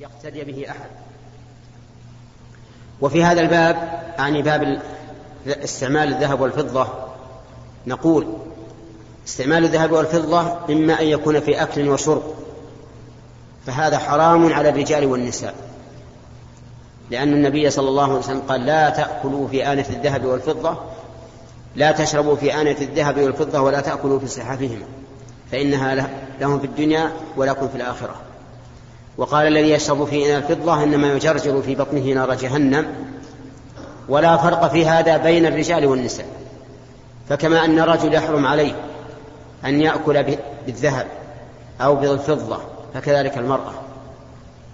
يقتدي به أحد. وفي هذا الباب أعني باب استعمال الذهب والفضة نقول استعمال الذهب والفضة إما أن يكون في أكل وشرب فهذا حرام على الرجال والنساء. لأن النبي صلى الله عليه وسلم قال لا تأكلوا في آنة الذهب والفضة لا تشربوا في آنة الذهب والفضة ولا تأكلوا في صحافهما فإنها لهم في الدنيا ولكم في الآخرة. وقال الذي يشرب في إناء الفضة إنما يجرجر في بطنه نار جهنم ولا فرق في هذا بين الرجال والنساء فكما أن الرجل يحرم عليه أن يأكل بالذهب أو بالفضة فكذلك المرأة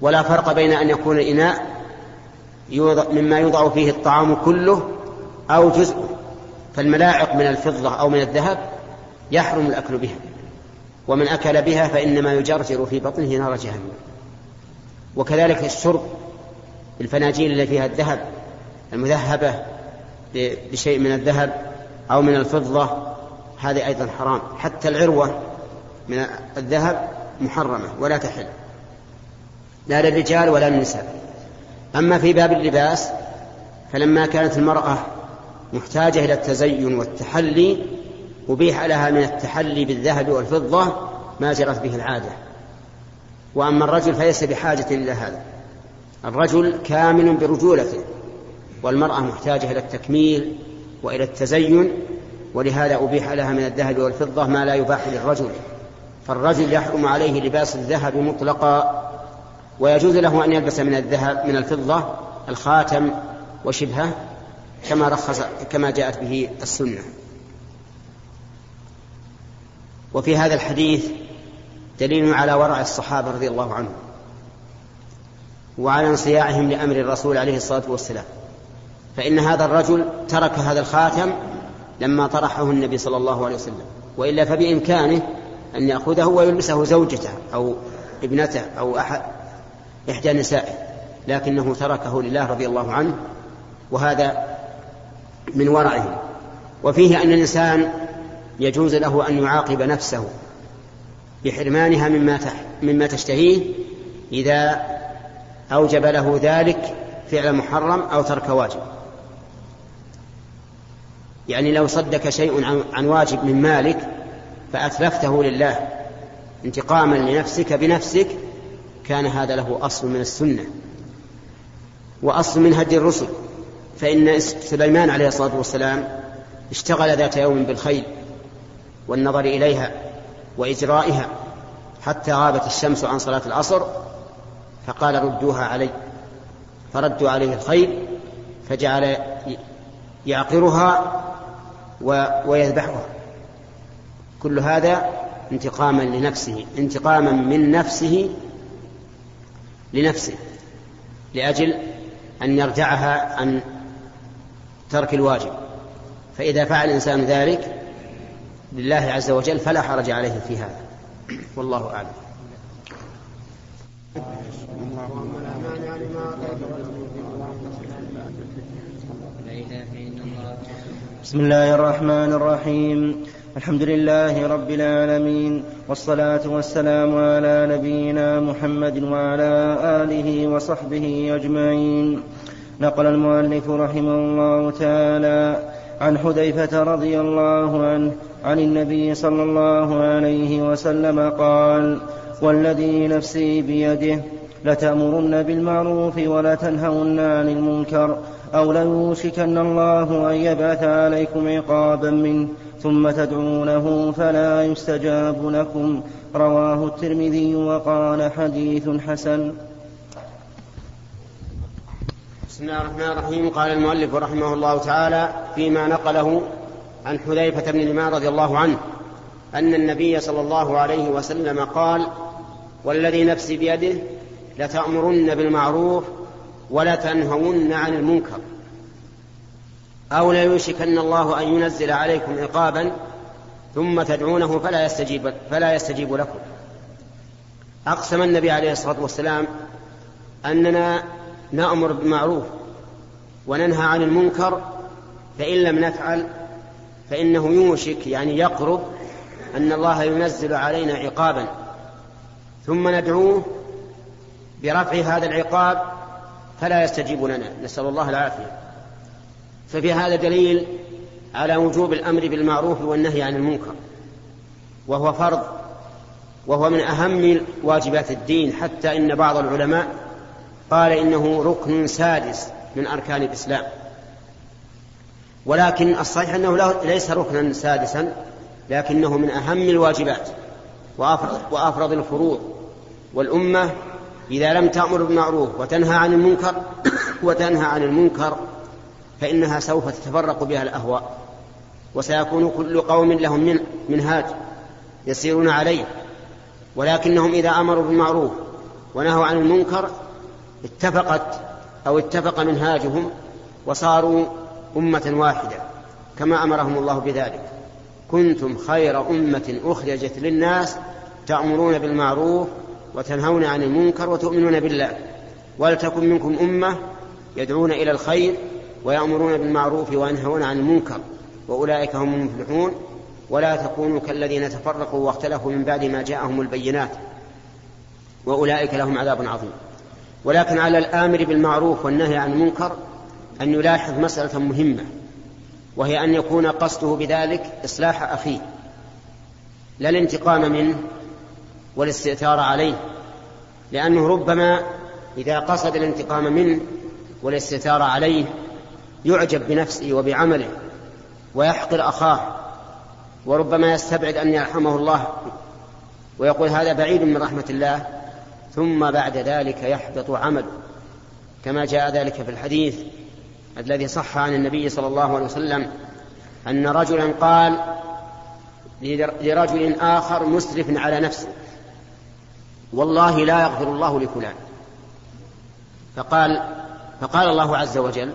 ولا فرق بين أن يكون الإناء مما يوضع فيه الطعام كله أو جزءه فالملاعق من الفضة أو من الذهب يحرم الأكل بها ومن أكل بها فإنما يجرجر في بطنه نار جهنم. وكذلك الشرب الفناجيل التي فيها الذهب المذهبة بشيء من الذهب أو من الفضة هذه أيضا حرام. حتى العروة من الذهب محرمة ولا تحل لا للرجال ولا للنساء. أما في باب اللباس فلما كانت المرأة محتاجة إلى التزين والتحلي أبيح لها من التحلي بالذهب والفضة ما جرت به العادة. وأما الرجل فليس بحاجة إلى هذا. الرجل كامل برجولته والمرأة محتاجة إلى التكميل وإلى التزين ولهذا أبيح لها من الذهب والفضة ما لا يباح للرجل. فالرجل يحرم عليه لباس الذهب مطلقا ويجوز له أن يلبس من الذهب من الفضة الخاتم وشبهه كما رخص كما جاءت به السنة. وفي هذا الحديث دليل على ورع الصحابة رضي الله عنهم وعلى انصياعهم لأمر الرسول عليه الصلاة والسلام. فإن هذا الرجل ترك هذا الخاتم لما طرحه النبي صلى الله عليه وسلم. وإلا فبإمكانه أن يأخذه ويلبسه زوجته أو ابنته أو أحد إحدى نسائه لكنه تركه لله رضي الله عنه وهذا من ورعه. وفيه أن الإنسان يجوز له أن يعاقب نفسه بحرمانها مما مما تشتهيه إذا أوجب له ذلك فعل محرم أو ترك واجب. يعني لو صدك شيء عن واجب من مالك فأتلفته لله انتقاما لنفسك بنفسك كان هذا له أصل من السنة وأصل من هدي الرسل. فإن سليمان عليه الصلاة والسلام اشتغل ذات يوم بالخيل والنظر إليها وإجرائها حتى غابت الشمس عن صلاة العصر فقال ردوها علي. فردوا عليه الخيل فجعل يعقرها ويذبحها. كل هذا انتقاما لنفسه انتقاما من نفسه لنفسه لأجل أن يرجعها عن ترك الواجب. فإذا فعل الإنسان ذلك لله عز وجل فلا حرج عليه في هذا. والله أعلم. بسم الله الرحمن الرحيم. الحمد لله رب العالمين والصلاة والسلام على نبينا محمد وعلى آله وصحبه أجمعين. نقل المؤلف رحمه الله تعالى عن حذيفة رضي الله عنه عن النبي صلى الله عليه وسلم قال والذي نفسي بيده لتأمرن بالمعروف ولتنهون عن المنكر أو ليوشكن الله أن يبعث عليكم عقابا منه ثم تدعونه فلا يستجاب لكم. رواه الترمذي وقال حديث حسن. بسم الله الرحمن الرحيم. قال المؤلف رحمه الله تعالى فيما نقله عن حذيفة بن اليمان رضي الله عنه أن النبي صلى الله عليه وسلم قال والذي نفسي بيده لتأمرن بالمعروف ولتنهون عن المنكر أو ليوشكن الله أن ينزل عليكم عقابا ثم تدعونه فلا يستجيب فلا يستجيب لكم. أقسم النبي عليه الصلاة والسلام أننا نأمر بالمعروف وننهى عن المنكر فإن لم نفعل فإنه يوشك يعني يقرب أن الله ينزل علينا عقابا. ثم ندعوه برفع هذا العقاب فلا يستجيب لنا. نسأل الله العافية. ففي هذا دليل على وجوب الأمر بالمعروف والنهي عن المنكر. وهو فرض وهو من أهم واجبات الدين حتى إن بعض العلماء قال إنه ركن سادس من أركان الإسلام. ولكن الصحيح أنه ليس ركنا سادسا لكنه من أهم الواجبات وأفرض, الفروض. والأمة إذا لم تأمر بالمعروف وتنهى عن المنكر وتنهى عن المنكر فإنها سوف تتفرق بها الأهواء. وسيكون كل قوم لهم من منهاج يسيرون عليه. ولكنهم إذا أمروا بالمعروف ونهوا عن المنكر اتفقت أو اتفق منهاجهم وصاروا أمة واحدة كما أمرهم الله بذلك. كنتم خير أمة أخرجت للناس تأمرون بالمعروف وتنهون عن المنكر وتؤمنون بالله. ولتكن منكم أمة يدعون إلى الخير ويأمرون بالمعروف وينهون عن المنكر وأولئك هم المفلحون. ولا تكونوا كالذين تفرقوا واختلفوا من بعد ما جاءهم البينات وأولئك لهم عذاب عظيم. ولكن على الآمر بالمعروف والنهي عن المنكر أن يلاحظ مسألة مهمة وهي أن يكون قصده بذلك إصلاح أخيه لا الانتقام منه والاستئثار عليه لأنه ربما إذا قصد الانتقام منه والاستئثار عليه يعجب بنفسه وبعمله ويحقر أخاه وربما يستبعد أن يرحمه الله ويقول هذا بعيد من رحمة الله ثم بعد ذلك يحبط عمله كما جاء ذلك في الحديث الذي صح عن النبي صلى الله عليه وسلم أن رجلا قال لرجل آخر مسرف على نفسه والله لا يغفر الله لفلان. فقال فقال الله عز وجل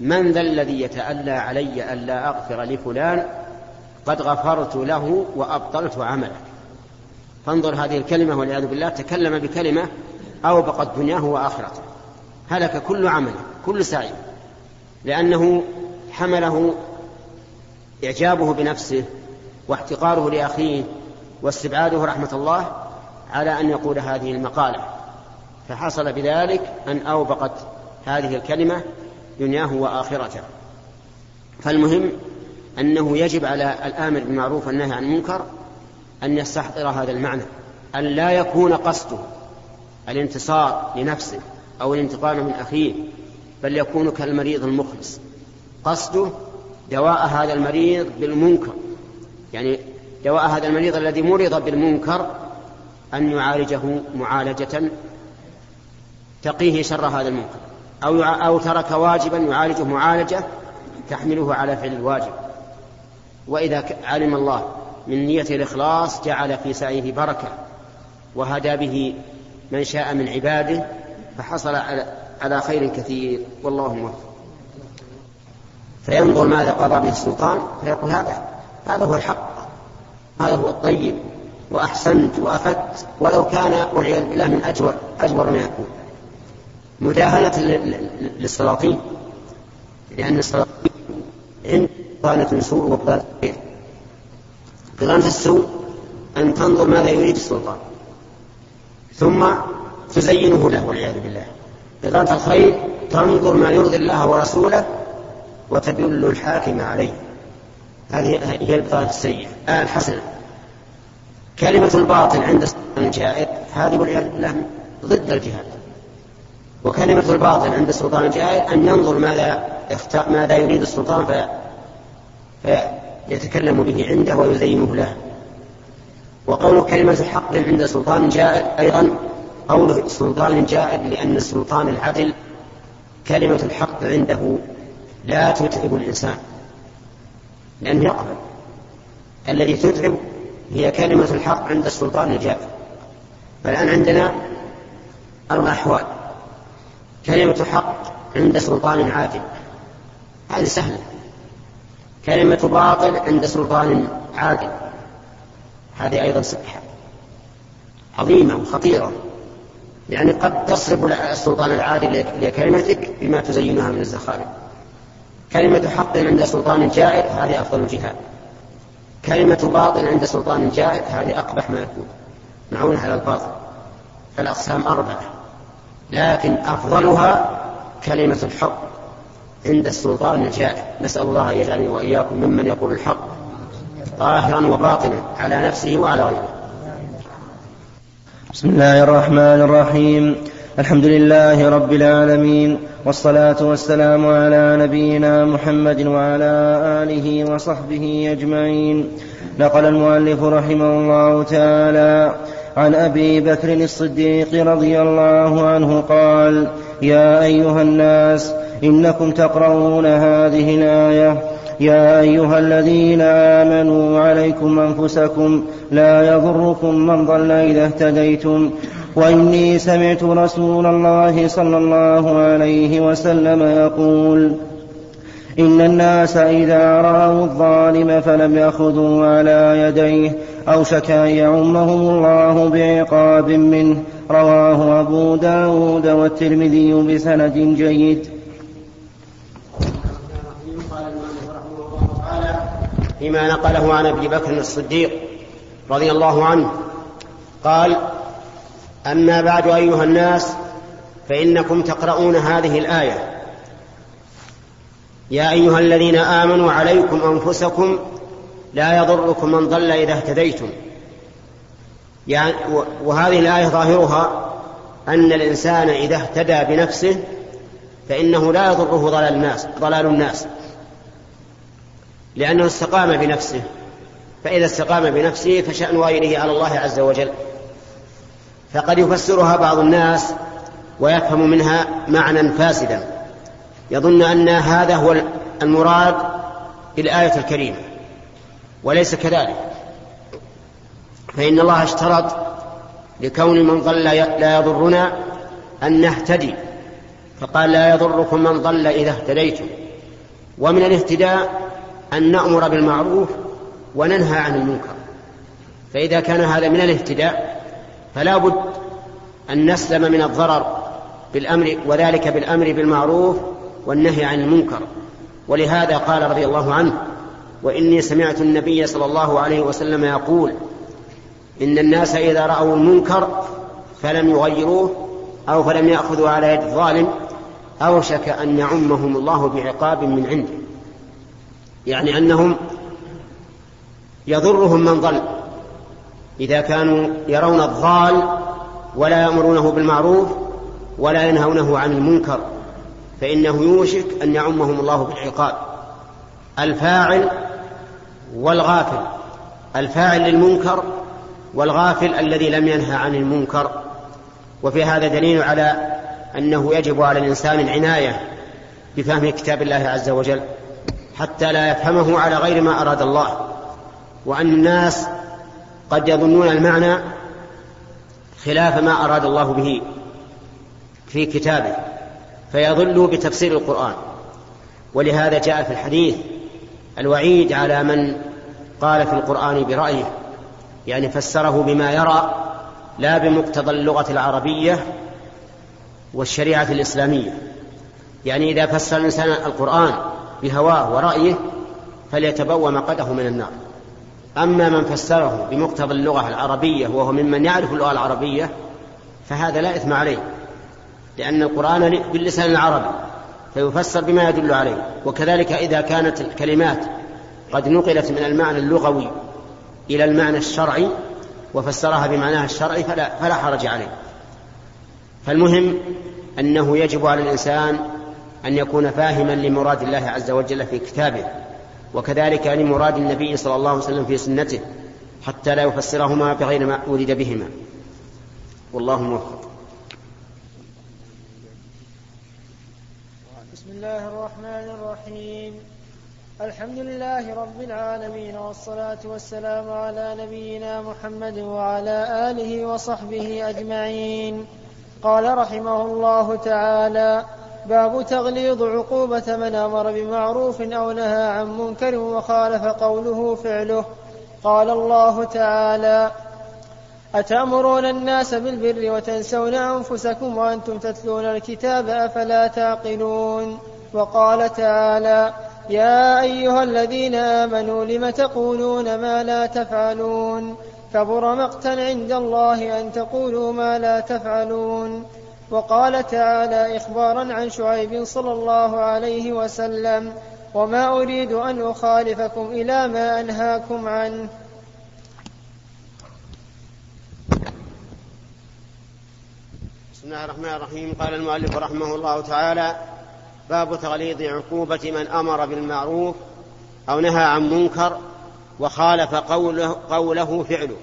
من ذا الذي يتألى علي ألا أغفر لفلان قد غفرت له وأبطلت عمله. فانظر هذه الكلمة والعياذ بالله تكلم بكلمة أوبقت دنياه وآخرته. هلك كل عمله كل سعي لأنه حمله إعجابه بنفسه واحتقاره لأخيه واستبعاده رحمة الله على أن يقول هذه المقالة. فحصل بذلك أن أوبقت هذه الكلمة دنياه وآخرته. فالمهم أنه يجب على الآمر بالمعروف والنهي عن المنكر أن يستحضر هذا المعنى أن لا يكون قصده الانتصار لنفسه أو الانتقام من أخيه بل يكون كالمريض المخلص. قصده دواء هذا المريض بالمنكر. يعني دواء هذا المريض الذي مرض بالمنكر أن يعالجه معالجة تقيه شر هذا المنكر. أو أو ترك واجبا يعالجه معالجة تحمله على فعل الواجب. وإذا علم الله من نية الإخلاص جعل في سعيه بركة. وهدى به من شاء من عباده. فحصل على خير كثير والله موفق. فينظر ماذا قضى به السلطان فيقول هذا هذا هو الحق هذا هو الطيب وأحسنت وأفدت ولو كان والعياذ بالله من أجور أجور ما يكون. مداهنة للسلاطين لأن السلاطين عند بطانة سوء وبطانة خير بطانة السوء أن تنظر ماذا يريد السلطان ثم تزينه له والعياذ بالله. بطانة الخير تنظر ما يرضي الله ورسوله وتدل الحاكم عليه. هذه هي البطانة السيئة. آه الحسنة كلمة الباطل عند الجائر هذه والعياذ بالله ضد الجهاد. وكلمة الباطل عند السلطان الجائر أن ينظر ماذا ماذا يريد السلطان في فيتكلم به عنده ويزينه له. وقول كلمة الحق عند سلطان جائر أيضا قول سلطان جائر لأن السلطان العدل كلمة الحق عنده لا تتعب الإنسان لأنه يقبل. الذي تتعب هي كلمة الحق عند السلطان الجائر. فالآن عندنا أربع أحوال. كلمة حق عند سلطان عادل. هذه سهلة. كلمة باطل عند سلطان عادل. هذه أيضا سبحة عظيمة وخطيرة. يعني قد تصرف السلطان العادل لكلمتك بما تزينها من الزخارف. كلمة حق عند سلطان جائر هذه أفضل الجهاد. كلمة باطل عند سلطان جائر هذه أقبح ما يكون. معونة على الباطل. فالأقسام أربعة. لكن أفضلها كلمة الحق عند السلطان الجائر. نسأل الله أن يجعلني وإياكم ممن يقول الحق ظاهرا وباطنا على نفسه وعلى غيره. بسم الله الرحمن الرحيم. الحمد لله رب العالمين والصلاة والسلام على نبينا محمد وعلى آله وصحبه أجمعين. نقل المؤلف رحمه الله تعالى عن أبي بكر الصديق رضي الله عنه قال يا أيها الناس إنكم تقرؤون هذه الآية يا أيها الذين آمنوا عليكم أنفسكم لا يضركم من ضل إذا اهتديتم. وإني سمعت رسول الله صلى الله عليه وسلم يقول إن الناس إذا رأوا الظالم فلم يأخذوا على يديه أوشك أن يعمهم الله بعقاب منه. رواه أبو داود والترمذي بسند جيد. فيما نقله عن أبي بكر الصديق رضي الله عنه. قال أما بعد أيها الناس فإنكم تقرؤون هذه الآية. يا أيها الذين آمنوا عليكم أنفسكم لا يضركم من ضل إذا اهتديتم. يعني وهذه الآية ظاهرها أن الإنسان إذا اهتدى بنفسه فإنه لا يضره ضلال الناس ضلال الناس. لأنه استقام بنفسه. فإذا استقام بنفسه فشأن غيره على الله عز وجل. فقد يفسرها بعض الناس ويفهم منها معنى فاسدا. يظن أن هذا هو المراد بالآية الكريمة وليس كذلك. فإن الله اشترط لكون من ضل لا يضرنا أن نهتدي. فقال لا يضركم من ضل إذا اهتديتم. ومن الاهتداء أن نأمر بالمعروف وننهى عن المنكر. فإذا كان هذا من الاهتداء فلا بد أن نسلم من الضرر بالأمر وذلك بالأمر بالمعروف والنهي عن المنكر. ولهذا قال رضي الله عنه وإني سمعت النبي صلى الله عليه وسلم يقول إن الناس إذا رأوا المنكر فلم يغيروه أو فلم يأخذوا على يد الظالم أوشك أن يعمهم الله بعقاب من عنده. يعني أنهم يضرهم من ضل إذا كانوا يرون الضال ولا يأمرونه بالمعروف ولا ينهونه عن المنكر فإنه يوشك أن يعمهم الله بالعقاب. الفاعل والغافل الفاعل للمنكر والغافل الذي لم ينهى عن المنكر. وفي هذا دليل على أنه يجب على الإنسان العناية بفهم كتاب الله عز وجل. حتى لا يفهمه على غير ما أراد الله. وأن الناس قد يظنون المعنى خلاف ما أراد الله به في كتابه فيضلوا بتفسير القرآن. ولهذا جاء في الحديث الوعيد على من قال في القرآن برأيه يعني فسره بما يرى لا بمقتضى اللغة العربية والشريعة الإسلامية. يعني إذا فسر الإنسان القرآن بهواه ورأيه فليتبوى مقده من النار. أما من فسره بمقتضى اللغة العربية وهو ممن يعرف اللغة العربية فهذا لا إثم عليه لأن القرآن باللسان العربي فيفسر بما يدل عليه. وكذلك إذا كانت الكلمات قد نقلت من المعنى اللغوي إلى المعنى الشرعي وفسرها بمعناها الشرعي فلا, فلا حرج عليه. فالمهم أنه يجب على الإنسان أن يكون فاهما لمراد الله عز وجل في كتابه وكذلك لمراد النبي صلى الله عليه وسلم في سنته حتى لا يفسرهما بغير ما أريد بهما. والله موفق. بسم الله الرحمن الرحيم. الحمد لله رب العالمين والصلاة والسلام على نبينا محمد وعلى آله وصحبه أجمعين. قال رحمه الله تعالى باب تغليظ عقوبة من أمر بمعروف أو نهى عن منكر وخالف قوله فعله. قال الله تعالى أتأمرون الناس بالبر وتنسون أنفسكم وأنتم تتلون الكتاب أفلا تعقلون؟ وقال تعالى يا أيها الذين آمنوا لم تقولون ما لا تفعلون؟ كبر مقتا عند الله أن تقولوا ما لا تفعلون. وقال تعالى إخبارا عن شعيب صلى الله عليه وسلم وما أريد أن أخالفكم إلى ما أنهاكم عنه. بسم الله الرحمن الرحيم. قال المؤلف رحمه الله تعالى باب تغليظ عقوبة من أمر بالمعروف أو نهى عن منكر وخالف قوله, قوله فعله.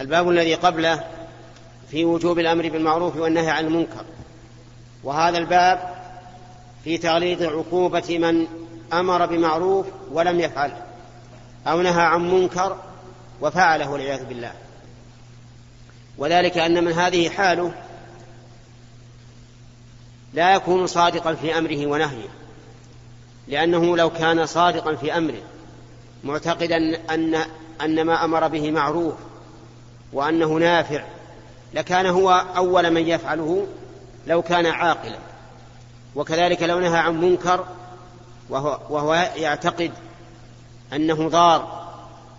الباب الذي قبله في وجوب الأمر بالمعروف والنهي عن المنكر. وهذا الباب في تغليظ عقوبة من أمر بمعروف ولم يفعله أو نهى عن منكر وفعله والعياذ بالله. وذلك أن من هذه حاله لا يكون صادقا في أمره ونهيه لأنه لو كان صادقا في أمره معتقدا أن أن ما أمر به معروف وأنه نافع لكان هو أول من يفعله لو كان عاقلا. وكذلك لو نهى عن منكر وهو, وهو يعتقد أنه ضار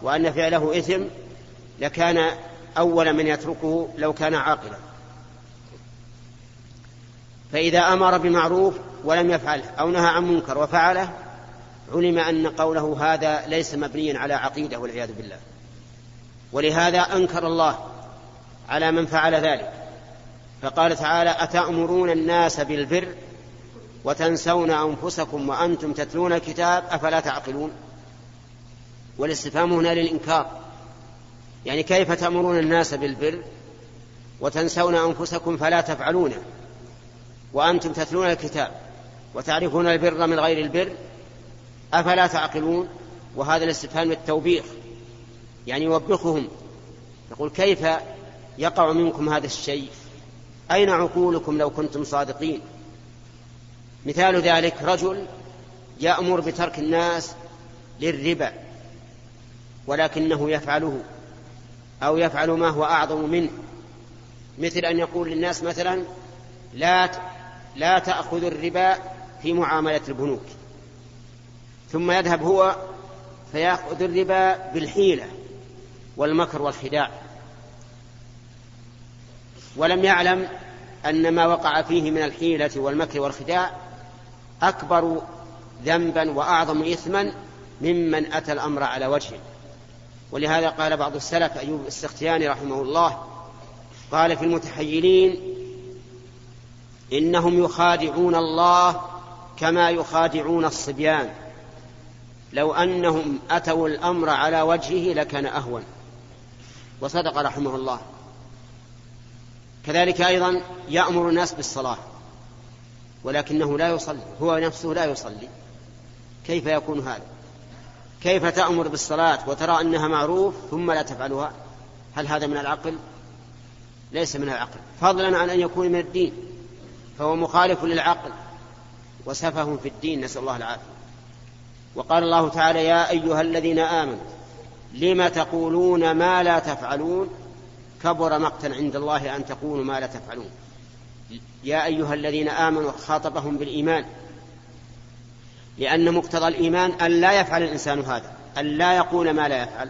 وأن فعله إثم لكان أول من يتركه لو كان عاقلا. فإذا أمر بمعروف ولم يفعله أو نهى عن منكر وفعله علم أن قوله هذا ليس مبنيا على عقيدة والعياذ بالله. ولهذا أنكر الله على من فعل ذلك. فقال تعالى أتأمرون الناس بالبر وتنسون أنفسكم وأنتم تتلون الكتاب أفلا تعقلون؟ والاستفهام هنا للإنكار. يعني كيف تأمرون الناس بالبر وتنسون أنفسكم فلا تفعلونه وأنتم تتلون الكتاب وتعرفون البر من غير البر أفلا تعقلون؟ وهذا الاستفهام التوبيخ. يعني يوبخهم. يقول كيف يقع منكم هذا الشيء. أين عقولكم لو كنتم صادقين؟ مثال ذلك رجل يأمر بترك الناس للربا ولكنه يفعله أو يفعل ما هو أعظم منه. مثل أن يقول للناس مثلا لا لا تأخذ الربا في معاملة البنوك. ثم يذهب هو فيأخذ الربا بالحيلة والمكر والخداع. ولم يعلم أن ما وقع فيه من الحيلة والمكر والخداع أكبر ذنبا وأعظم إثما ممن أتى الأمر على وجهه ولهذا قال بعض السلف أيوب السختياني رحمه الله قال في المتحيلين إنهم يخادعون الله كما يخادعون الصبيان. لو أنهم أتوا الأمر على وجهه لكان أهون. وصدق رحمه الله. كذلك أيضا يأمر الناس بالصلاة ولكنه لا يصلي هو نفسه لا يصلي. كيف يكون هذا؟ كيف تأمر بالصلاة وترى أنها معروف ثم لا تفعلها؟ هل هذا من العقل؟ ليس من العقل. فضلا عن أن يكون من الدين فهو مخالف للعقل وسفه في الدين نسأل الله العافية. وقال الله تعالى يا أيها الذين آمنوا لم تقولون ما لا تفعلون؟ كبر مقتا عند الله أن تقولوا ما لا تفعلون. يا أيها الذين آمنوا خاطبهم بالإيمان. لأن مقتضى الإيمان أن لا يفعل الإنسان هذا أن لا يقول ما لا يفعل.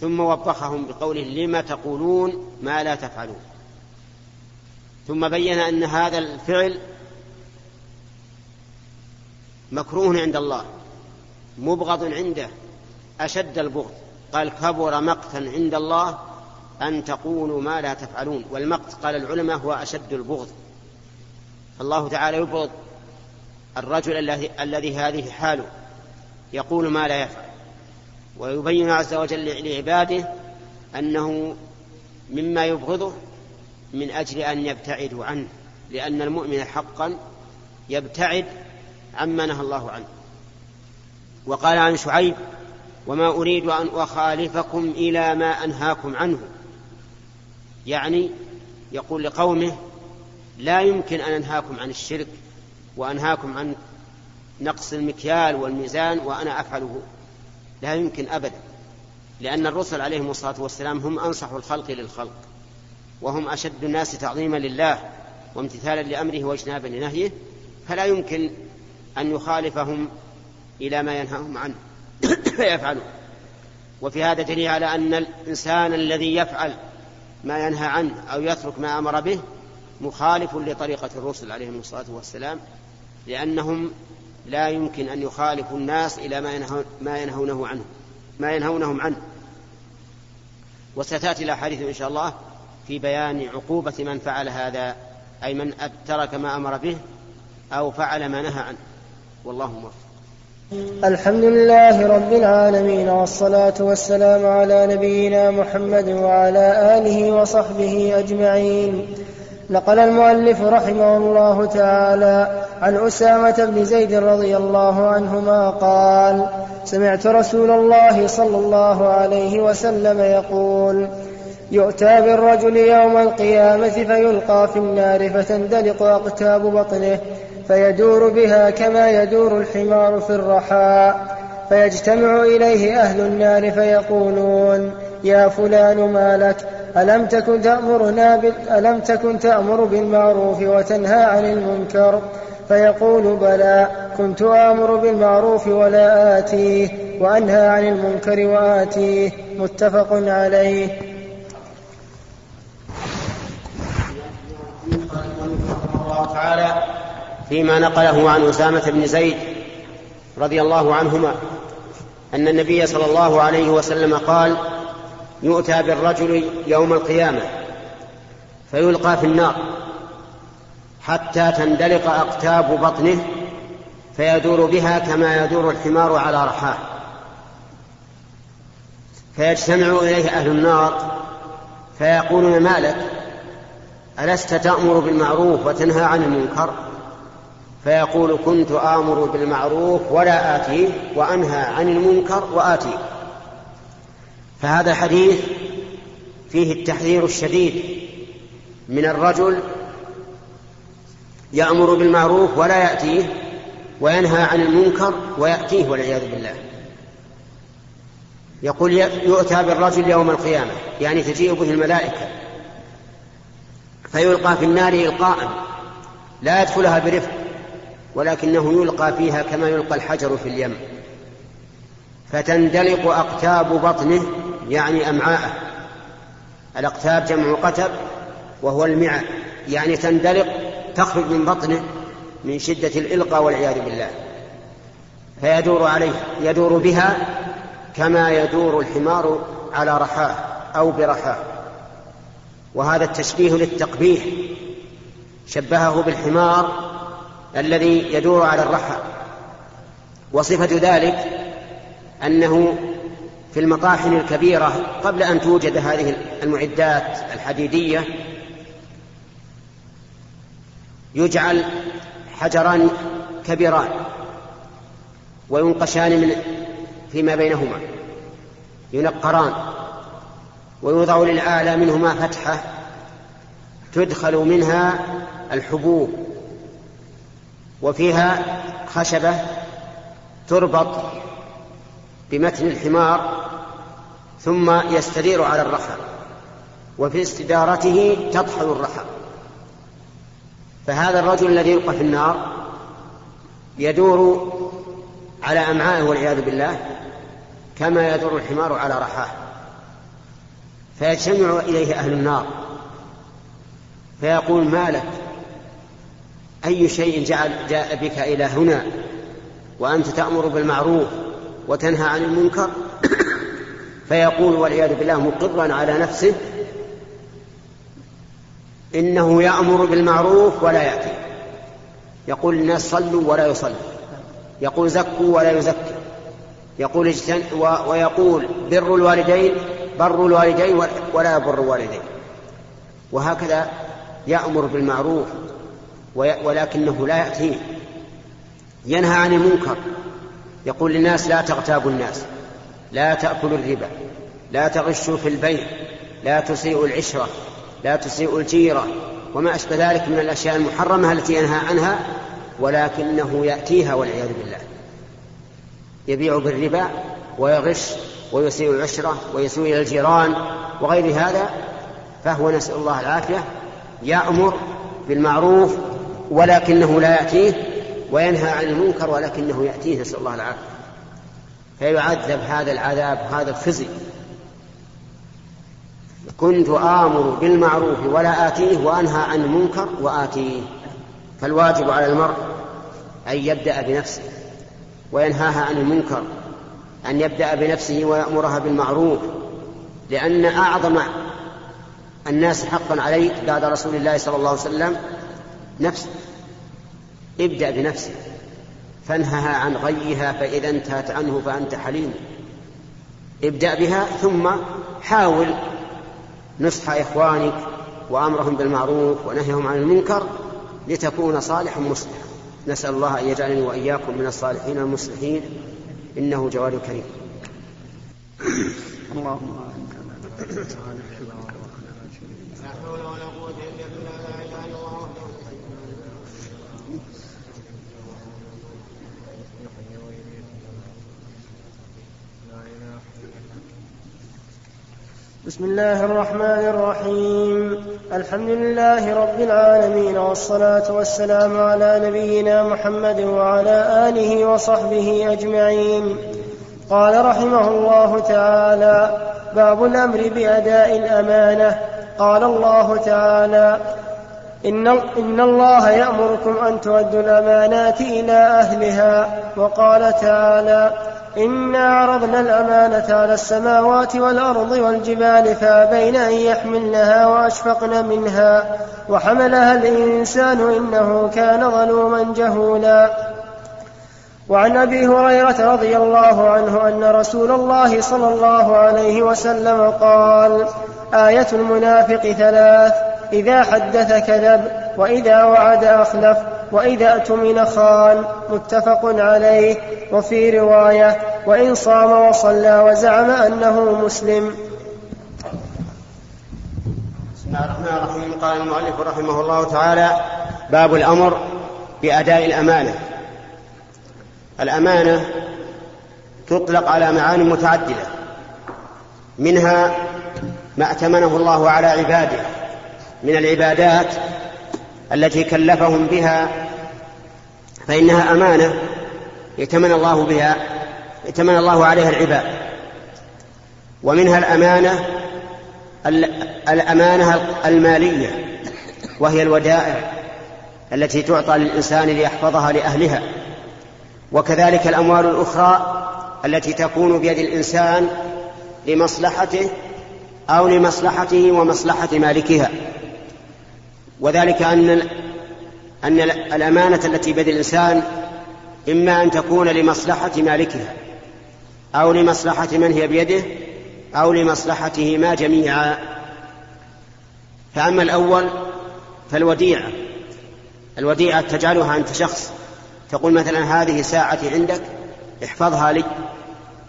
ثم وبخهم بقوله لم تقولون ما لا تفعلون. ثم بين أن هذا الفعل مكروه عند الله مبغض عنده أشد البغض. قال كبر مقتا عند الله أن تقولوا ما لا تفعلون. والمقت قال العلماء هو أشد البغض. فالله تعالى يبغض الرجل الذي هذه حاله. يقول ما لا يفعل. ويبين عز وجل لعباده أنه مما يبغضه من أجل أن يبتعدوا عنه. لأن المؤمن حقا يبتعد عما نهى الله عنه. وقال عن شعيب وما أريد أن أخالفكم إلى ما أنهاكم عنه. يعني يقول لقومه لا يمكن أن أنهاكم عن الشرك وأنهاكم عن نقص المكيال والميزان وأنا أفعله. لا يمكن أبدا لأن الرسل عليهم الصلاة والسلام هم أنصح الخلق للخلق وهم أشد الناس تعظيما لله وامتثالا لأمره واجتنابا لنهيه فلا يمكن أن يخالفهم إلى ما ينهاهم عنه فيفعلوا وفي هذا دليل على أن الإنسان الذي يفعل ما ينهى عنه أو يترك ما أمر به مخالف لطريقة الرسل عليهم الصلاة والسلام لأنهم لا يمكن أن يخالفوا الناس إلى ما, ينهو ما ينهونه عنه ما ينهونهم عنه. وستأتي الأحاديث إن شاء الله في بيان عقوبة من فعل هذا أي من ترك ما أمر به أو فعل ما نهى عنه. والله موفق. الحمد لله رب العالمين والصلاة والسلام على نبينا محمد وعلى آله وصحبه أجمعين. نقل المؤلف رحمه الله تعالى عن أسامة بن زيد رضي الله عنهما قال سمعت رسول الله صلى الله عليه وسلم يقول يؤتى بالرجل يوم القيامة فيلقى في النار فتندلق أقتاب بطنه فيدور بها كما يدور الحمار في الرحاء. فيجتمع إليه أهل النار فيقولون يا فلان ما لك؟ ألم تكن تأمرنا. ألم تكن تأمر بالمعروف وتنهى عن المنكر? فيقول بلى كنت آمر بالمعروف ولا آتيه وأنهى عن المنكر وآتيه. متفق عليه الله تعالى فيما نقله عن أسامة بن زيد رضي الله عنهما أن النبي صلى الله عليه وسلم قال يؤتى بالرجل يوم القيامة فيلقى في النار حتى تندلق أقتاب بطنه فيدور بها كما يدور الحمار على رحاه. فيجتمع إليه أهل النار فيقولون ما لك؟ ألست تأمر بالمعروف وتنهى عن المنكر؟ فيقول كنت آمر بالمعروف ولا آتيه وأنهى عن المنكر وآتيه فهذا الحديث فيه التحذير الشديد من الرجل يأمر بالمعروف ولا يأتيه وينهى عن المنكر ويأتيه والعياذ بالله. يقول يؤتى بالرجل يوم القيامة يعني تجيء به الملائكة. فيلقى في النار إلقاء لا يدخلها برفق. ولكنه يلقى فيها كما يلقى الحجر في اليم. فتندلق أقتاب بطنه يعني أمعاءه. الأقتاب جمع قتب وهو المعى يعني تندلق تخرج من بطنه من شدة الإلقاء والعياذ بالله. فيدور عليه يدور بها كما يدور الحمار على رحاه أو برحاه. وهذا التشبيه للتقبيح. شبهه بالحمار الذي يدور على الرحى. وصفة ذلك أنه في المطاحن الكبيرة قبل أن توجد هذه المعدات الحديدية يجعل حجران كبيران وينقشان من فيما بينهما ينقران ويوضع للآلة منهما فتحة تدخل منها الحبوب. وفيها خشبة تربط بمتن الحمار ثم يستدير على الرحى وفي استدارته تطحن الرحى فهذا الرجل الذي يلقى في النار يدور على أمعائه والعياذ بالله كما يدور الحمار على رحاه فيجتمع إليه أهل النار فيقول ما لك؟ أي شيء جعل جاء بك إلى هنا وأنت تأمر بالمعروف وتنهى عن المنكر فيقول والعياذ بالله مقرا على نفسه إنه يأمر بالمعروف ولا يأتي. يقول الناس صلوا ولا يصلوا يقول زكوا ولا يزكي. يقول اجتن ويقول بر الوالدين بر الوالدين ولا يبر الوالدين. وهكذا يأمر بالمعروف. ولكنه لا يأتيه ينهى عن المنكر. يقول للناس لا تغتابوا الناس. لا تأكلوا الربا. لا تغشوا في البيع. لا تسيئوا العشرة. لا تسيئوا الجيرة. وما أشبه ذلك من الأشياء المحرمة التي ينهى عنها ولكنه يأتيها والعياذ بالله. يبيع بالربا ويغش ويسيء العشرة ويسوء إلى الجيران وغير هذا فهو نسأل الله العافية. يأمر بالمعروف ولكنه لا يأتيه وينهى عن المنكر ولكنه يأتيه نسأل الله العافية. فيعذب هذا العذاب هذا الخزي. كنت آمر بالمعروف ولا آتيه وأنهى عن المنكر وآتيه. فالواجب على المرء أن يبدأ بنفسه وينهاها عن المنكر أن يبدأ بنفسه ويأمرها بالمعروف لأن أعظم الناس حقا عليك بعد رسول الله صلى الله عليه وسلم نفسه ابدأ بنفسك. فانهها عن غيها فإذا انتهت عنه فأنت حليم. ابدأ بها ثم حاول نصح إخوانك وأمرهم بالمعروف ونهيهم عن المنكر لتكون صالحا مصلحا. نسأل الله أن يجعلني وإياكم من الصالحين المصلحين. إنه جواد كريم. اللهم لا حول ولا قوة إلا بالله لا إله إلا الله بسم الله الرحمن الرحيم. الحمد لله رب العالمين والصلاة والسلام على نبينا محمد وعلى آله وصحبه أجمعين. قال رحمه الله تعالى باب الأمر بأداء الأمانة. قال الله تعالى إن, الله يأمركم أن تؤدوا الأمانات إلى أهلها. وقال تعالى إنا عرضنا الأمانة على السماوات والأرض والجبال فأبين أن يحملنها وأشفقن منها وحملها الإنسان إنه كان ظلوما جهولا. وعن أبي هريرة رضي الله عنه أن رسول الله صلى الله عليه وسلم قال آية المنافق ثلاث إذا حدث كذب وإذا وعد أخلف وإذا اؤتمن خان متفق عليه وفي رواية وإن صام وصلى وزعم أنه مسلم. بسم الله الرحمن الرحيم. قال المؤلف رحمه الله تعالى باب الأمر بأداء الأمانة. الأمانة تطلق على معاني متعددة. منها ما ائتمنه الله على عباده. من العبادات التي كلفهم بها فإنها أمانة ائتمن الله بها ائتمن الله عليها العباد. ومنها الأمانة الأمانة المالية وهي الودائع التي تعطى للإنسان ليحفظها لأهلها. وكذلك الأموال الأخرى التي تكون بيد الإنسان لمصلحته أو لمصلحته ومصلحة مالكها. وذلك أن أن الأمانة التي بيد الإنسان إما أن تكون لمصلحة مالكها أو لمصلحة من هي بيده أو لمصلحتهما جميعا. فأما الأول فالوديعة. الوديعة تجعلها أنت شخص. تقول مثلا هذه ساعتي عندك احفظها لي.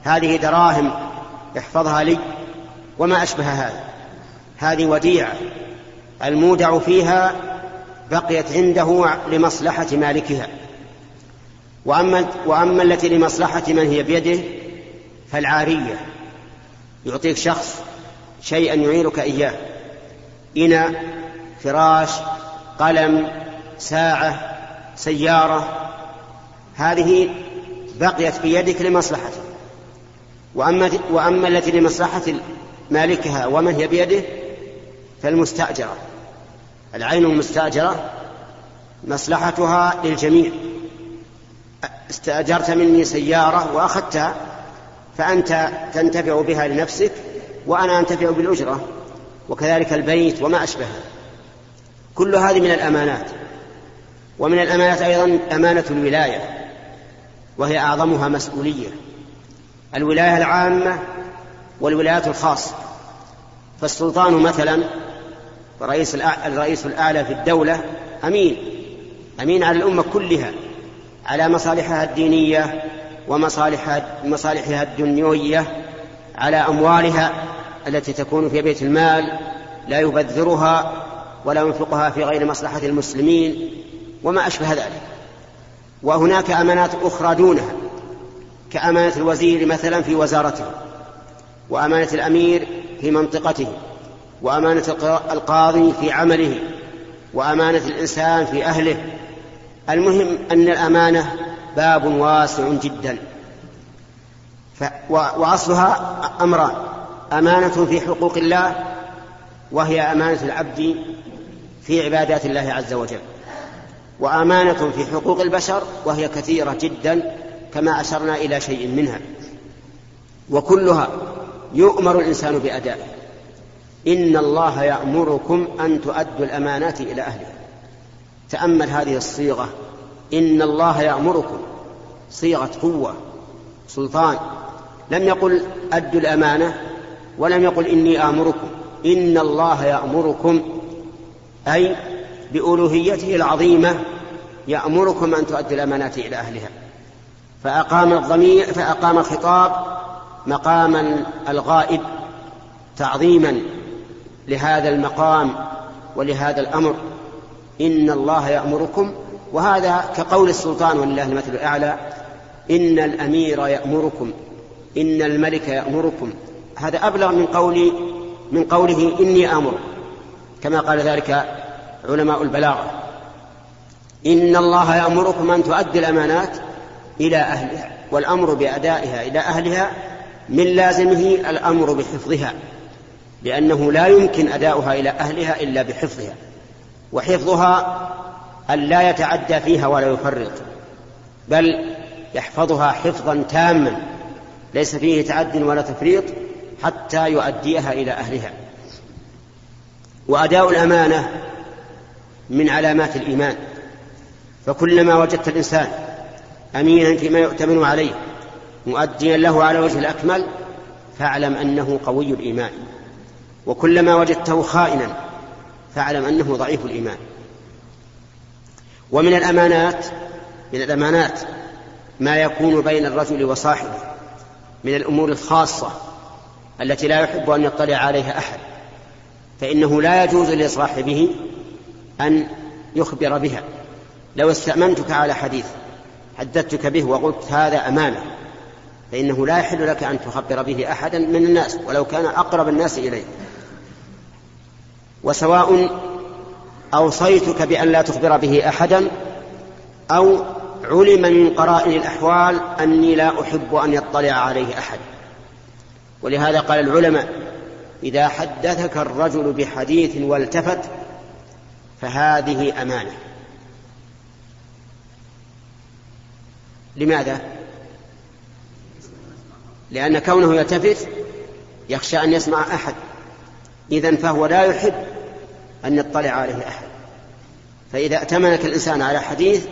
هذه دراهم احفظها لي. وما أشبه هذا. هذه وديعة. المودع فيها بقيت عنده لمصلحة مالكها. وأما, وأما التي لمصلحة من هي بيده فالعارية. يعطيك شخص شيئا يعيرك إياه. إناء فراش قلم ساعة سيارة. هذه بقيت في يدك لمصلحته وأما, وأما التي لمصلحة مالكها ومن هي بيده فالمستأجرة. العين المستأجرة مصلحتها للجميع. استأجرت مني سيارة وأخذتها فأنت تنتفع بها لنفسك وأنا أنتفع بالأجرة وكذلك البيت وما أشبهه. كل هذه من الأمانات. ومن الأمانات أيضا أمانة الولاية وهي أعظمها مسؤولية. الولاية العامة والولايات الخاصة. فالسلطان مثلا رئيس الرئيس الأعلى في الدولة أمين. أمين على الأمة كلها على مصالحها الدينية ومصالحها مصالحها الدنيوية على أموالها التي تكون في بيت المال لا يبذرها ولا ينفقها في غير مصلحة المسلمين وما أشبه ذلك. وهناك أمانات أخرى دونها كأمانة الوزير مثلا في وزارته وأمانة الأمير في منطقته. وأمانة القاضي في عمله وأمانة الإنسان في أهله. المهم أن الأمانة باب واسع جدا. وأصلها أمران. أمانة في حقوق الله وهي أمانة العبد في عبادات الله عز وجل. وأمانة في حقوق البشر وهي كثيرة جدا كما أشرنا إلى شيء منها. وكلها يؤمر الإنسان بأدائه إن الله يأمركم أن تؤدوا الأمانات إلى أهلها. تأمل هذه الصيغة. إن الله يأمركم. صيغة قوة سلطان. لم يقل أدوا الأمانة ولم يقل إني آمركم. إن الله يأمركم أي بألوهيته العظيمة يأمركم أن تؤدوا الأمانات إلى أهلها. فأقام الضمير فأقام الخطاب مقام الغائب تعظيما لهذا المقام ولهذا الأمر. إن الله يأمركم وهذا كقول السلطان ولله المثل الأعلى إن الأمير يأمركم إن الملك يأمركم. هذا أبلغ من قول من قوله إني آمر كما قال ذلك علماء البلاغة. إن الله يأمركم أن تؤدي الأمانات إلى أهلها والأمر بأدائها إلى أهلها من لازمه الأمر بحفظها. لأنه لا يمكن أداؤها إلى أهلها إلا بحفظها وحفظها أن لا يتعدى فيها ولا يفرط بل يحفظها حفظا تاما ليس فيه تعد ولا تفريط حتى يؤديها إلى أهلها. وأداء الأمانة من علامات الإيمان. فكلما وجدت الإنسان أمينا فيما يؤتمن عليه مؤديا له على وجه الأكمل فاعلم أنه قوي الإيمان. وكلما وجدته خائنا فاعلم أنه ضعيف الإيمان. ومن الأمانات من الأمانات ما يكون بين الرجل وصاحبه من الأمور الخاصة التي لا يحب أن يطلع عليها أحد فإنه لا يجوز لصاحبه أن يخبر بها. لو استأمنتك على حديث حدثتك به وقلت هذا أمانة فإنه لا يحل لك أن تخبر به أحدا من الناس ولو كان أقرب الناس إليك. وسواء أوصيتك بأن لا تخبر به أحدا أو علم من قرائن الأحوال أني لا أحب أن يطلع عليه أحد. ولهذا قال العلماء إذا حدثك الرجل بحديث والتفت فهذه أمانة. لماذا؟ لأن كونه يلتفت يخشى أن يسمع أحد. إذا فهو لا يحب أن يطلع عليه أحد. فإذا ائتمنك الإنسان على حديث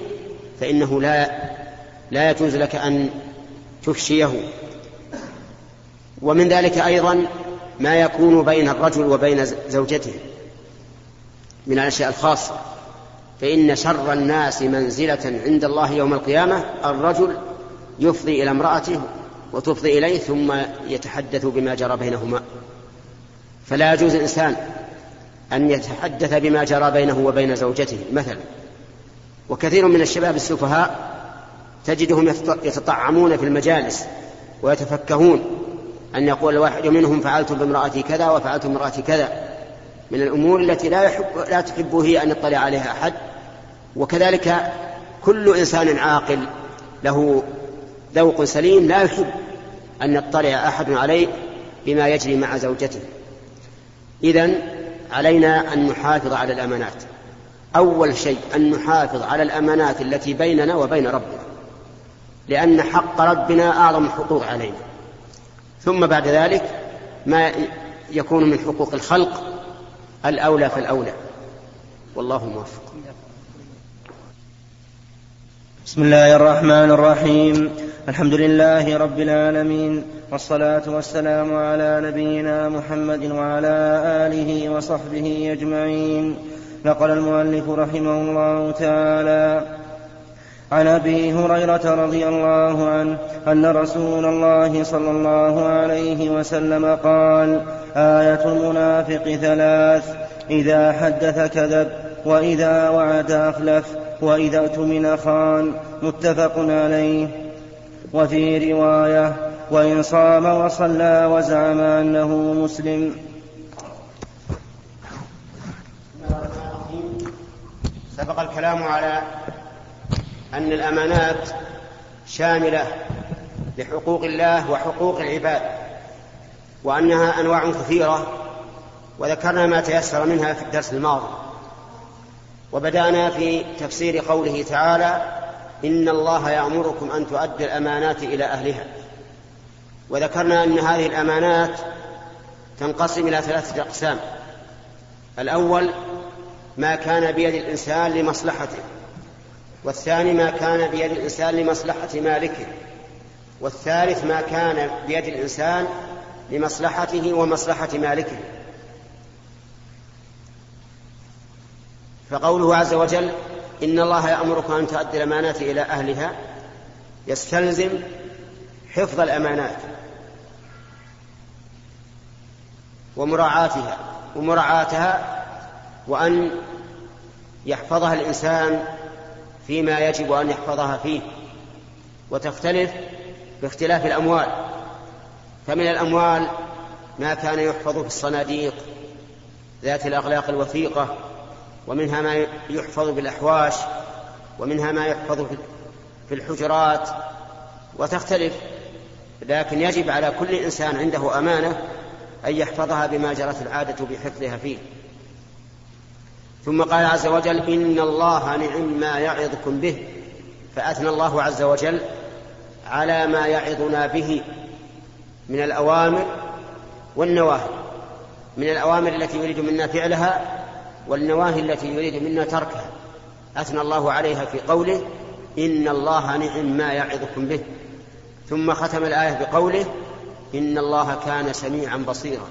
فإنه لا لا يجوز لك أن تفشيه. ومن ذلك أيضا ما يكون بين الرجل وبين زوجته من الأشياء الخاصة. فإن شر الناس منزلة عند الله يوم القيامة الرجل يفضي إلى امرأته وتفضي إليه ثم يتحدث بما جرى بينهما. فلا يجوز الإنسان أن يتحدث بما جرى بينه وبين زوجته مثلا. وكثير من الشباب السفهاء تجدهم يتطعمون في المجالس ويتفكهون أن يقول الواحد منهم فعلت بامرأتي كذا وفعلت بامرأتي كذا. من الأمور التي لا يحب لا تحب هي أن يطلع عليها أحد. وكذلك كل إنسان عاقل له ذوق سليم لا يحب أن يطلع أحد عليه بما يجري مع زوجته. إذا علينا أن نحافظ على الأمانات. أول شيء أن نحافظ على الأمانات التي بيننا وبين ربنا لأن حق ربنا أعظم الحقوق علينا. ثم بعد ذلك ما يكون من حقوق الخلق الأولى فالأولى. والله موفق. بسم الله الرحمن الرحيم. الحمد لله رب العالمين والصلاة والسلام على نبينا محمد وعلى آله وصحبه أجمعين. نقل المؤلف رحمه الله تعالى عن أبي هريرة رضي الله عنه أن رسول الله صلى الله عليه وسلم قال آية المنافق ثلاث إذا حدث كذب وإذا وعد أخلف وإذا اؤتمن خان متفق عليه. وفي رواية وإن صام وصلى وزعم أنه مسلم. سبق الكلام على أن الأمانات شاملة لحقوق الله وحقوق العباد وأنها أنواع كثيرة وذكرنا ما تيسر منها في الدرس الماضي. وبدأنا في تفسير قوله تعالى إن الله يأمركم أن تؤدوا الأمانات إلى أهلها. وذكرنا أن هذه الأمانات تنقسم إلى ثلاثة أقسام. الأول ما كان بيد الإنسان لمصلحته. والثاني ما كان بيد الإنسان لمصلحة مالكه. والثالث ما كان بيد الإنسان لمصلحته ومصلحة مالكه. فقوله عز وجل إن الله يأمركم أن تؤدي الأمانات إلى أهلها. يستلزم حفظ الأمانات ومراعاتها ومراعاتها وأن يحفظها الإنسان فيما يجب أن يحفظها فيه. وتختلف باختلاف الأموال. فمن الأموال ما كان يحفظ في الصناديق ذات الأغلاق الوثيقة ومنها ما يحفظ بالأحواش ومنها ما يحفظ في الحجرات وتختلف. لكن يجب على كل إنسان عنده أمانة أن يحفظها بما جرت العادة بحفظها فيه. ثم قال عز وجل إن الله نعم ما يعظكم به. فأثنى الله عز وجل على ما يعظنا به من الأوامر والنواهي. من الأوامر التي يريد منا فعلها والنواهي التي يريد منا تركها. أثنى الله عليها في قوله إن الله نعم ما يعظكم به. ثم ختم الآية بقوله إن الله كان سميعا بصيرا.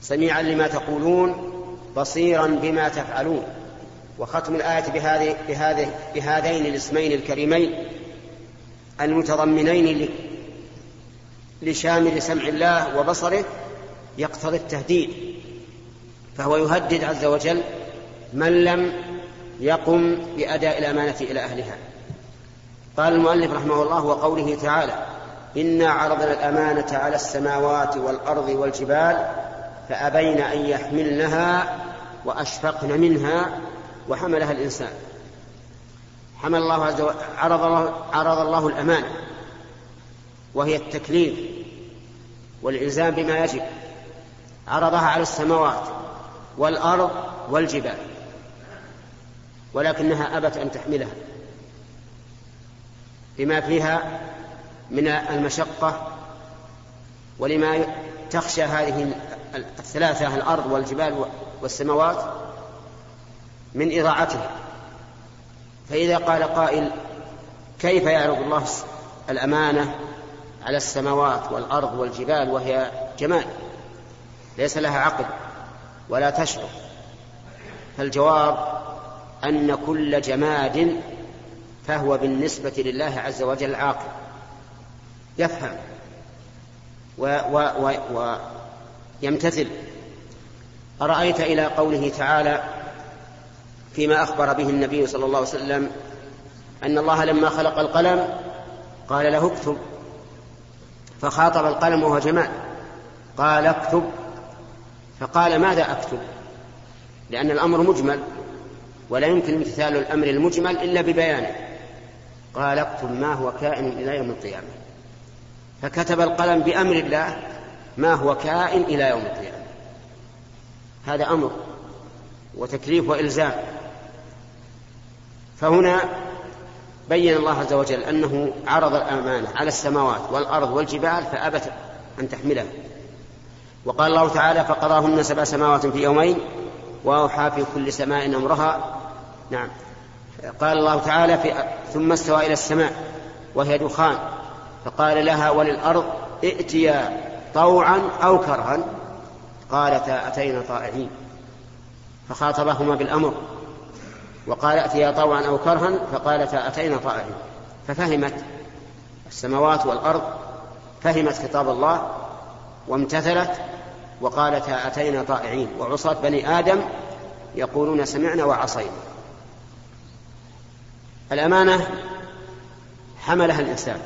سميعا لما تقولون بصيرا بما تفعلون. وختم الآية بهذه بهذه بهذين الاسمين الكريمين المتضمنين لشامل سمع الله وبصره يقتضي التهديد. فهو يهدد عز وجل من لم يقم بأداء الأمانة إلى أهلها. قال المؤلف رحمه الله وقوله تعالى إنا عرضنا الأمانة على السماوات والأرض والجبال فأبين أن يحملنها وأشفقن منها وحملها الإنسان. حمل الله عز وجل عرض الله, عرض الله الأمانة وهي التكليف والإلزام بما يجب. عرضها على السماوات. والأرض والجبال ولكنها أبت أن تحملها بما فيها من المشقة ولما تخشى هذه الثلاثة الأرض والجبال والسماوات من إضاعتها. فإذا قال قائل كيف يعرض الله الأمانة على السماوات والأرض والجبال وهي جمال؟ ليس لها عقل. ولا تشعر فالجواب أن كل جماد فهو بالنسبة لله عز وجل عاقل. يفهم. ويمتثل أرأيت إلى قوله تعالى فيما أخبر به النبي صلى الله عليه وسلم أن الله لما خلق القلم قال له اكتب. فخاطب القلم وهو جمال قال اكتب. فقال ماذا أكتب؟ لأن الأمر مجمل ولا يمكن امتثال الأمر المجمل إلا ببيانه. قال اكتب ما هو كائن إلى يوم القيامة. فكتب القلم بأمر الله ما هو كائن إلى يوم القيامة. هذا أمر وتكليف وإلزام. فهنا بين الله عز وجل أنه عرض الأمانة على السماوات والأرض والجبال فأبت أن تحملها. وقال الله تعالى فقضاهن سبع سماوات في يومين وأوحى في كل سماء أمرها. نعم. قال الله تعالى في ثم استوى إلى السماء وهي دخان. فقال لها وللأرض ائتيا طوعا أو كرها. قالتا أتينا طائعين. فخاطبهما بالأمر. وقال ائتيا طوعا أو كرها. فقالتا أتينا طائعين. ففهمت السماوات والأرض. فهمت خطاب الله. وامتثلت وقالتا أتينا طائعين. وعصاة بني آدم يقولون سمعنا وعصينا. الأمانة حملها الإنسان.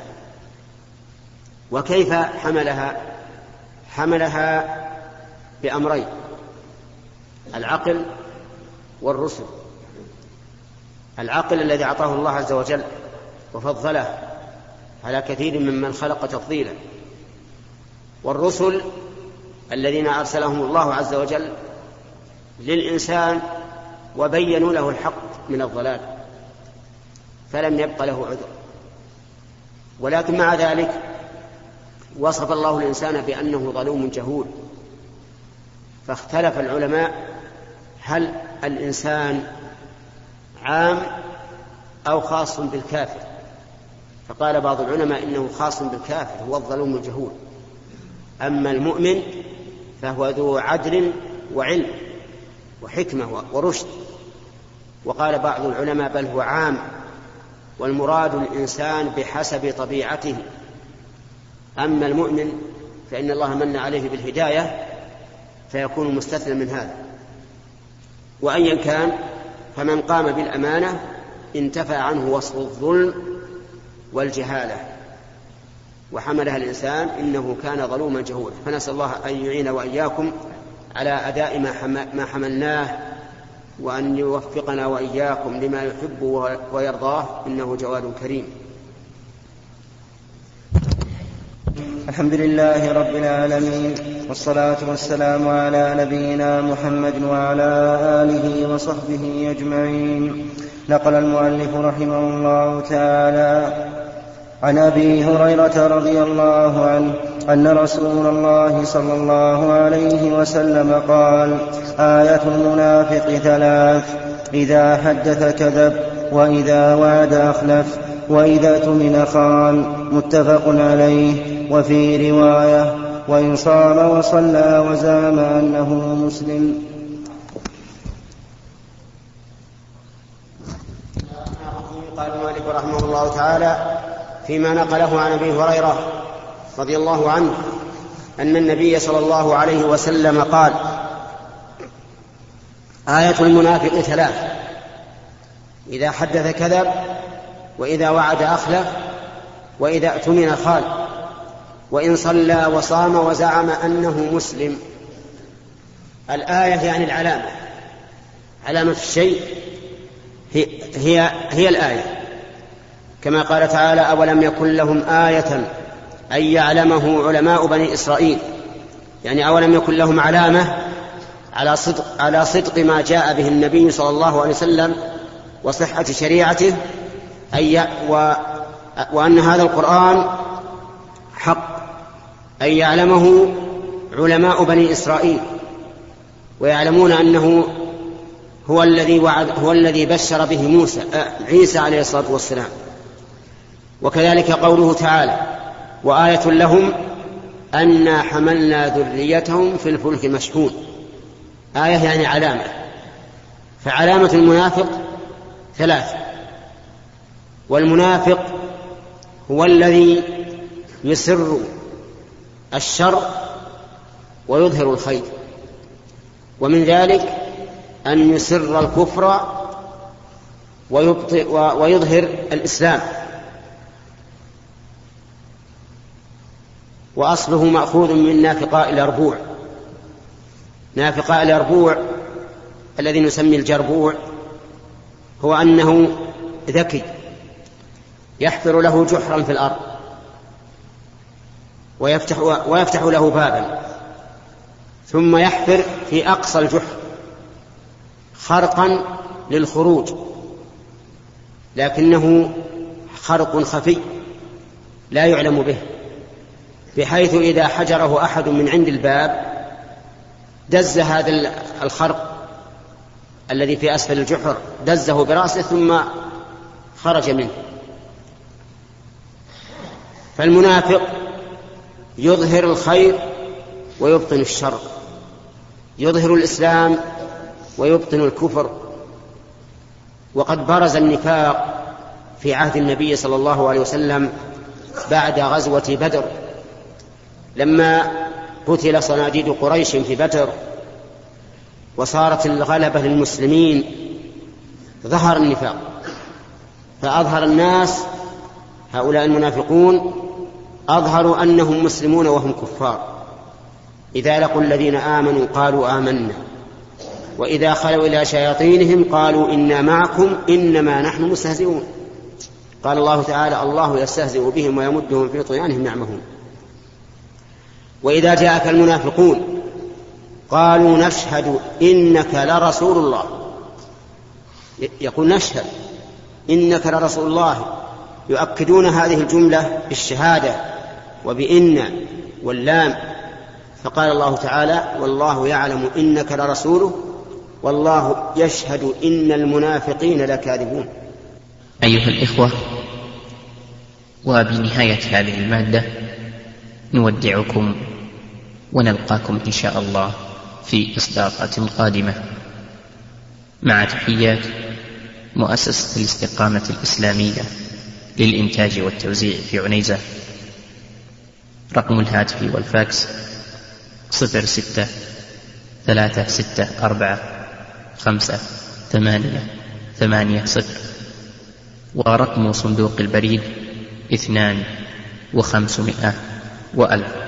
وكيف حملها؟ حملها بأمرين. العقل والرسل. العقل الذي أعطاه الله عز وجل وفضله على كثير ممن خلق تفضيلا. والرسل الذين أرسلهم الله عز وجل للإنسان وبينوا له الحق من الضلال فلم يبق له عذر. ولكن مع ذلك وصف الله الإنسان بأنه ظلوم جهول. فاختلف العلماء هل الإنسان عام أو خاص بالكافر. فقال بعض العلماء إنه خاص بالكافر هو الظلوم الجهول. أما المؤمن فهو ذو عدل وعلم وحكمة ورشد. وقال بعض العلماء بل هو عام والمراد الإنسان بحسب طبيعته. أما المؤمن فإن الله من عليه بالهداية فيكون مستثنى من هذا. وأيا كان فمن قام بالأمانة انتفى عنه وصف الظلم والجهالة. وحملها الإنسان إنه كان ظلوما جهولا. فنسأل الله أن يعين وإياكم على أداء ما حملناه وأن يوفقنا وإياكم لما يحب ويرضاه إنه جواد كريم. الحمد لله رب العالمين والصلاة والسلام على نبينا محمد وعلى آله وصحبه أجمعين. نقل المؤلف رحمه الله تعالى عن أبي هريرة رضي الله عنه أن رسول الله صلى الله عليه وسلم قال آية المنافق ثلاث إذا حدث كذب وإذا وعد أخلف وإذا اؤتمن خان متفق عليه وفي رواية وإن صام وصلى وزعم أنه مسلم. قال المؤلف رحمه الله تعالى فيما نقله عن أبي هريرة رضي الله عنه أن النبي صلى الله عليه وسلم قال آية المنافق ثلاث إذا حدث كذب وإذا وعد أخلف وإذا اؤتمن خان وإن صلى وصام وزعم أنه مسلم. الآية يعني العلامة. علامة الشيء هي هي, هي الآية. كما قال تعالى أولم يكن لهم آية أن يعلمه علماء بني إسرائيل. يعني أولم يكن لهم علامة على صدق على صدق ما جاء به النبي صلى الله عليه وسلم وصحة شريعته. أي و وأن هذا القرآن حق. أن يعلمه علماء بني إسرائيل. ويعلمون أنه هو الذي وعد هو الذي بشر به موسى عيسى عليه الصلاة والسلام. وكذلك قوله تعالى وآية لهم أنا حملنا ذريتهم في الفلك المشحون آية يعني علامة. فعلامة المنافق ثلاث والمنافق هو الذي يسر الشر ويظهر الخير. ومن ذلك أن يسر الكفر ويبطئ ويظهر الإسلام. وأصله مأخوذ من نافقاء الأربوع. نافقاء الأربوع الذي نسمي الجربوع هو أنه ذكي يحفر له جحرا في الأرض ويفتح, ويفتح له بابا ثم يحفر في أقصى الجحر خرقا للخروج لكنه خرق خفي لا يعلم به. بحيث إذا حجره أحد من عند الباب دز هذا الخرق الذي في أسفل الجحر دزه برأسه ثم خرج منه. فالمنافق يظهر الخير ويبطن الشر. يظهر الإسلام ويبطن الكفر. وقد برز النفاق في عهد النبي صلى الله عليه وسلم بعد غزوة بدر. لما قتل صناديد قريش في بدر وصارت الغلبة للمسلمين ظهر النفاق. فأظهر الناس هؤلاء المنافقون أظهروا أنهم مسلمون وهم كفار. إذا لقوا الذين آمنوا قالوا آمنا. وإذا خلوا إلى شياطينهم قالوا إنا معكم إنما نحن مستهزئون. قال الله تعالى الله يستهزئ بهم ويمدهم في طغيانهم يعمهون وإذا جاءك المنافقون قالوا نشهد إنك لرسول الله. يقول نشهد إنك لرسول الله. يؤكدون هذه الجملة بالشهادة وبإن واللام. فقال الله تعالى والله يعلم إنك لرسوله والله يشهد إن المنافقين لكاذبون. أيها الإخوة وبنهاية هذه المادة نودعكم ونلقاكم إن شاء الله في إصداقات قادمة. مع تحيات مؤسسة الاستقامة الإسلامية للإنتاج والتوزيع في عنيزة. رقم الهاتف والفاكس صفر ستة ثلاثة ستة أربعة خمسة ثمانية ثمانية صفر ورقم صندوق البريد اثنان وخمسمائة وألف.